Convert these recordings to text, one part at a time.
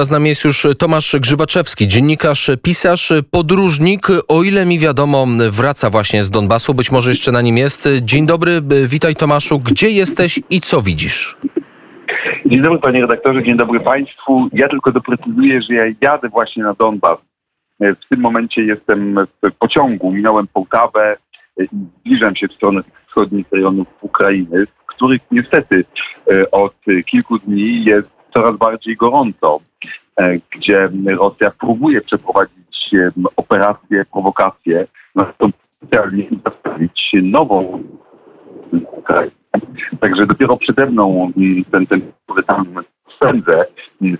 Z nami jest już Tomasz Grzywaczewski, dziennikarz, pisarz, podróżnik. O ile mi wiadomo, wraca właśnie z Donbasu, być może jeszcze na nim jest. Dzień dobry, witaj Tomaszu. Gdzie jesteś i co widzisz? Dzień dobry panie redaktorze, dzień dobry państwu. Ja tylko doprecyzuję, że ja jadę właśnie na Donbas. W tym momencie jestem w pociągu, minąłem Połtawę i zbliżam się w stronę wschodnich rejonów Ukrainy, w których niestety e, od kilku dni jest coraz bardziej gorąco. E, gdzie Rosja próbuje przeprowadzić operację, prowokację, nastąpić zastawić nową Ukrainę. Także dopiero przede mną ten, ten który tam spędzę,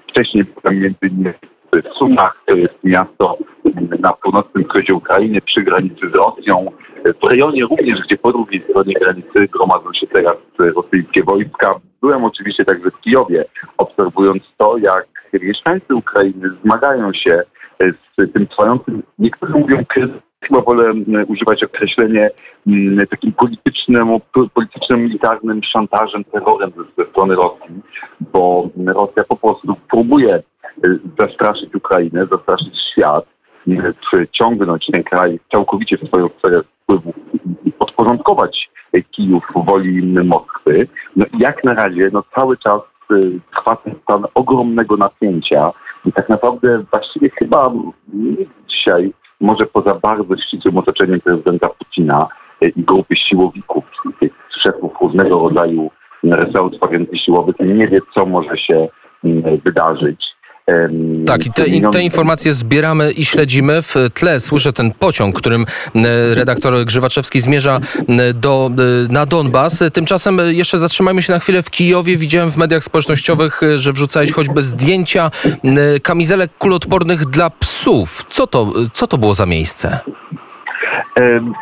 wcześniej byłem między innymi w Sumach, to jest miasto na północnym wschodzie Ukrainy, przy granicy z Rosją. W rejonie również, gdzie po drugiej stronie granicy gromadzą się teraz rosyjskie wojska. Byłem oczywiście także w Kijowie, obserwując to, jak mieszkańcy Ukrainy zmagają się z tym trwającym, niektórzy mówią kryzys, chyba wolę używać określenie takim politycznym, politycznym, militarnym szantażem, terrorem ze, strony Rosji, bo Rosja po prostu próbuje zastraszyć Ukrainę, zastraszyć świat, wciągnąć ten kraj całkowicie w swoją sferę wpływu i podporządkować Kijów woli Moskwy. No jak na razie no cały czas trwa ten stan ogromnego napięcia i tak naprawdę właściwie chyba dzisiaj, może poza bardzo ścisłym otoczeniem prezydenta Putina y, i grupy siłowików, tych szefów różnego rodzaju resortów agencji siłowych, nie wie, co może się y, wydarzyć. Tak, i te, te, informacje zbieramy i śledzimy. W tle słyszę ten pociąg, którym redaktor Grzywaczewski zmierza do, na Donbas. Tymczasem jeszcze zatrzymajmy się na chwilę w Kijowie. Widziałem w mediach społecznościowych, że wrzucałeś choćby zdjęcia kamizelek kulotpornych dla psów. Co to, co to było za miejsce?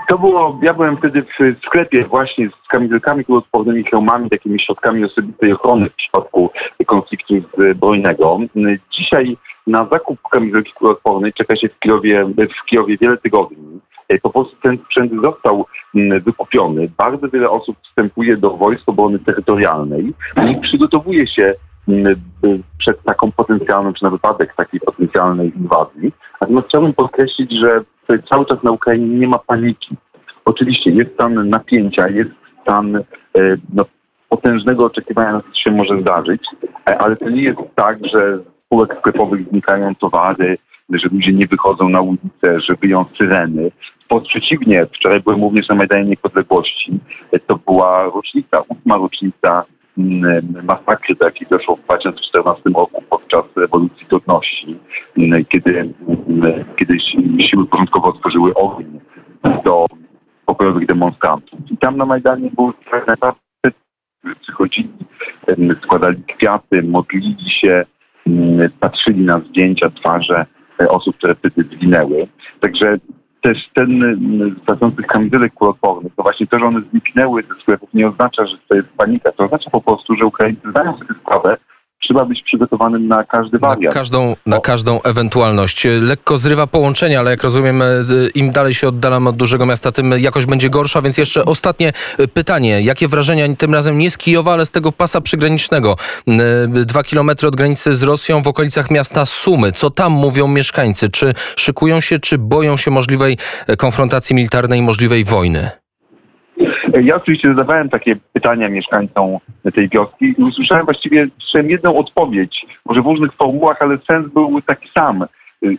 To było, ja byłem wtedy w sklepie właśnie z kamizelkami kuloodpornymi, hełmami, takimi środkami osobistej ochrony w przypadku konfliktu zbrojnego. Dzisiaj na zakup kamizelki kuloodpornej czeka się w Kijowie, w Kijowie wiele tygodni. E, po prostu ten sprzęt został wykupiony. Bardzo wiele osób wstępuje do Wojsk Obrony Terytorialnej i przygotowuje się przed taką potencjalną, czy na wypadek takiej potencjalnej inwazji. Natomiast chciałbym podkreślić, że cały czas na Ukrainie nie ma paniki. Oczywiście jest stan napięcia, jest stan e, no, potężnego oczekiwania co się może zdarzyć, e, ale to nie jest tak, że z spółek sklepowych znikają towary, że ludzie nie wychodzą na ulicę, że wyją syreny. Wprost przeciwnie, wczoraj byłem również na Majdanie Niepodległości. E, to była rocznica, ósma rocznica masakry, do jakiej doszło w 2014 roku podczas rewolucji godności, kiedy, kiedy siły porządkowe otworzyły ogień do pokojowych demonstrantów. I tam na Majdanie były naprawdę przychodzili, składali kwiaty, modlili się, patrzyli na zdjęcia, twarze osób, które wtedy zginęły. Także też ten stacjących kamizelek kuloodpornych, to właśnie to, że one zniknęły ze sklepów nie oznacza, że to jest panika. To oznacza po prostu, że Ukraińcy zdają sobie sprawę, trzeba być przygotowanym na każdy wariant. Na każdą, na każdą ewentualność. Lekko zrywa połączenia, ale jak rozumiem, e, im dalej się oddalam od dużego miasta, tym jakość będzie gorsza, więc jeszcze ostatnie e, pytanie. Jakie wrażenia tym razem nie z Kijowa, ale z tego pasa przygranicznego? E, dwa kilometry od granicy z Rosją w okolicach miasta Sumy. Co tam mówią mieszkańcy? Czy szykują się, czy boją się możliwej konfrontacji militarnej, możliwej wojny? Ja oczywiście zadawałem takie pytania mieszkańcom tej wioski i usłyszałem właściwie jedną odpowiedź, może w różnych formułach, ale sens był taki sam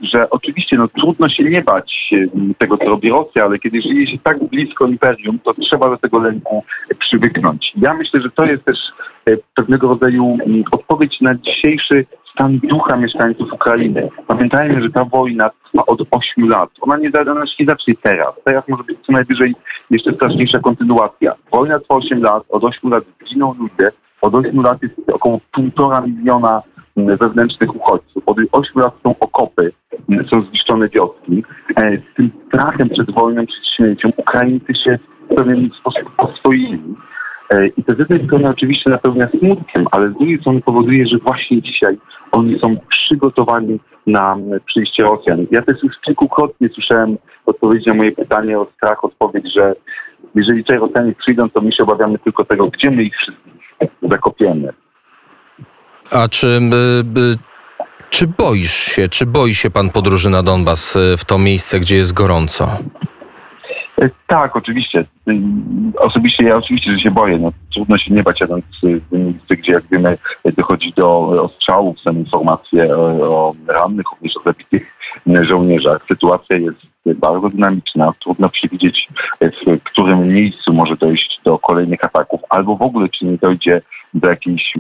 że oczywiście no, trudno się nie bać tego, co robi Rosja, ale kiedy żyje się tak blisko imperium, to trzeba do tego lęku przywyknąć. Ja myślę, że to jest też e, pewnego rodzaju odpowiedź na dzisiejszy stan ducha mieszkańców Ukrainy. Pamiętajmy, że ta wojna trwa od 8 lat. Ona nie, ona nie zacznie teraz. Teraz może być co najwyżej jeszcze straszniejsza kontynuacja. Wojna trwa 8 lat, od 8 lat zginą ludzie, od 8 lat jest około półtora miliona wewnętrznych uchodźców. Od 8 lat są okopy, są zniszczone wioski. E, z tym strachem przed wojną, przed śmiercią Ukraińcy się w pewien sposób oswoili. E, I to z jednej strony oczywiście napełnia smutkiem, ale z drugiej strony powoduje, że właśnie dzisiaj oni są przygotowani na przyjście Rosjan. Ja też już kilkukrotnie słyszałem odpowiedzi na moje pytanie o strach, odpowiedź, że jeżeli tutaj Rosjanie przyjdą, to my się obawiamy tylko tego, gdzie my ich wszystkich zakopiemy. A czy Czy boisz się, czy boi się pan podróży na Donbas, y, w to miejsce, gdzie jest gorąco? E, Tak, oczywiście. Y, Osobiście ja oczywiście, że się boję. No, trudno się nie bać jadąc w miejsce, gdzie jak wiemy dochodzi do ostrzałów, są informacje o, rannych, również o zabitych żołnierzach. Sytuacja jest bardzo dynamiczna. Trudno przewidzieć, w którym miejscu może dojść do kolejnych ataków, albo w ogóle czy nie dojdzie do jakiejś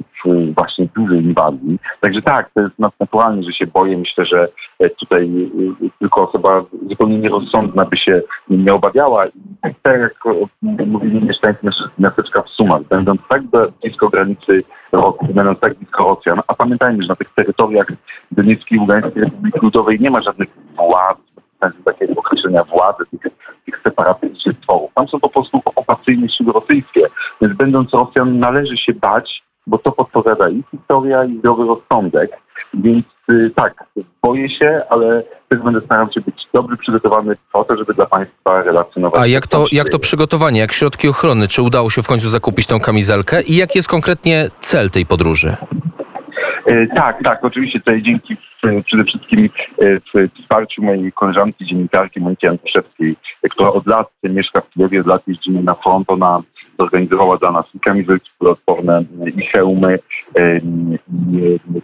właśnie dużej inwazji. Także tak, to jest naturalne, że się boję. Myślę, że e, tutaj e, tylko osoba zupełnie nierozsądna by się nie obawiała. I tak jak e, mówili mieszkańcy miast- miasteczka w Sumach, będąc tak blisko granicy Rosji, będąc tak blisko Rosjan, a pamiętajmy, że na tych terytoriach Donieckiej i Ługańskiej Republiki Ludowej nie ma żadnych władz, takiego określenia władzy tych, tych separatystycznych tworów. Tam są po prostu okupacyjne siły rosyjskie, będąc Rosjan należy się bać, bo to podpowiada i historia, i zdrowy rozsądek. Więc y, tak, boję się, ale też będę starał się być dobrze przygotowany po to, żeby dla Państwa relacjonować. A jak to, jak to przygotowanie, jak środki ochrony? Czy udało się w końcu zakupić tą kamizelkę? I jaki jest konkretnie cel tej podróży? E, Tak, tak, oczywiście tutaj dzięki e, przede wszystkim e, w wsparciu mojej koleżanki, dziennikarki Moniki Antoszewskiej, która od lat mieszka w Kijowie, od lat jeździmy na front, ona zorganizowała dla nas i kamizelki kuloodporne, i hełmy, e,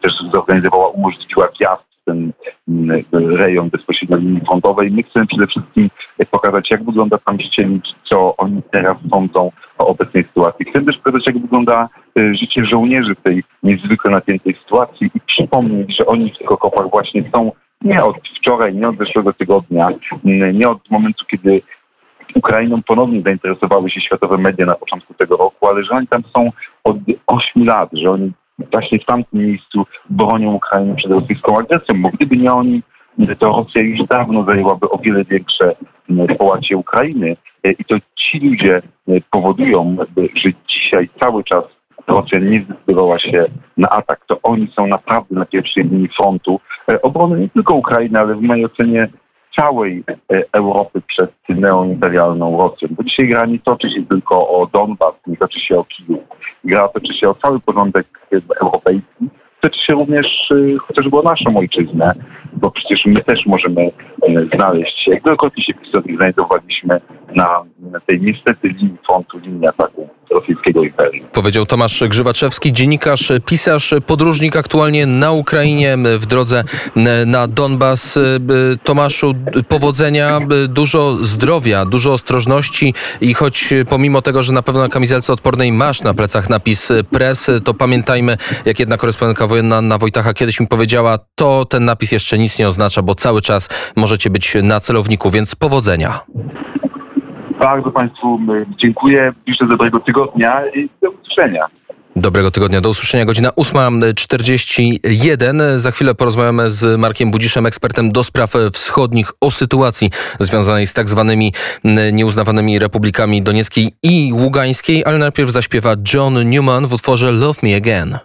też zorganizowała, umożliwiła wjazd ten m, rejon bezpośrednio linii frontowej. My chcemy przede wszystkim e, pokazać, jak wygląda tam życie co oni teraz sądzą o obecnej sytuacji. Chcemy też pokazać, jak wygląda e, życie żołnierzy w tej niezwykle napiętej sytuacji i przypomnieć, że oni w tych okopach właśnie są nie od wczoraj, nie od zeszłego tygodnia, nie od momentu, kiedy Ukrainą ponownie zainteresowały się światowe media na początku tego roku, ale że oni tam są od 8 lat, że oni właśnie w tamtym miejscu bronią Ukrainy przed rosyjską agresją, bo gdyby nie oni, to Rosja już dawno zajęłaby o wiele większe połacie Ukrainy E, i to ci ludzie e, powodują, że dzisiaj cały czas Rosja nie zdecydowała się na atak. To oni są naprawdę na pierwszej linii frontu e, obrony nie tylko Ukrainy, ale w mojej ocenie całej e, Europy przed neoimperialną Rosją. Bo dzisiaj gra nie toczy się tylko o Donbas, nie toczy się o Kijów. Gra toczy się o cały porządek europejski. Toczy się również e, chociażby o naszą ojczyznę, bo przecież my też możemy e, znaleźć się, jak wielokrotnie się w historii znajdowaliśmy na na tej niestety linii frontu, linii ataku rosyjskiego imperium. Powiedział Tomasz Grzywaczewski, dziennikarz, pisarz, podróżnik aktualnie na Ukrainie w drodze na Donbas. Tomaszu, powodzenia, dużo zdrowia, dużo ostrożności i choć pomimo tego, że na pewno na kamizelce odpornej masz na plecach napis press, to pamiętajmy, jak jedna korespondentka wojenna Anna Wojtacha kiedyś mi powiedziała, to ten napis jeszcze nic nie oznacza, bo cały czas możecie być na celowniku, więc powodzenia. Bardzo Państwu y, dziękuję, życzę dobrego tygodnia i do usłyszenia. Dobrego tygodnia, do usłyszenia. Godzina 8.41. Za chwilę porozmawiamy z Markiem Budziszem, ekspertem do spraw wschodnich, o sytuacji związanej z tak zwanymi nieuznawanymi republikami Donieckiej i Ługańskiej, ale najpierw zaśpiewa John Newman w utworze Love Me Again.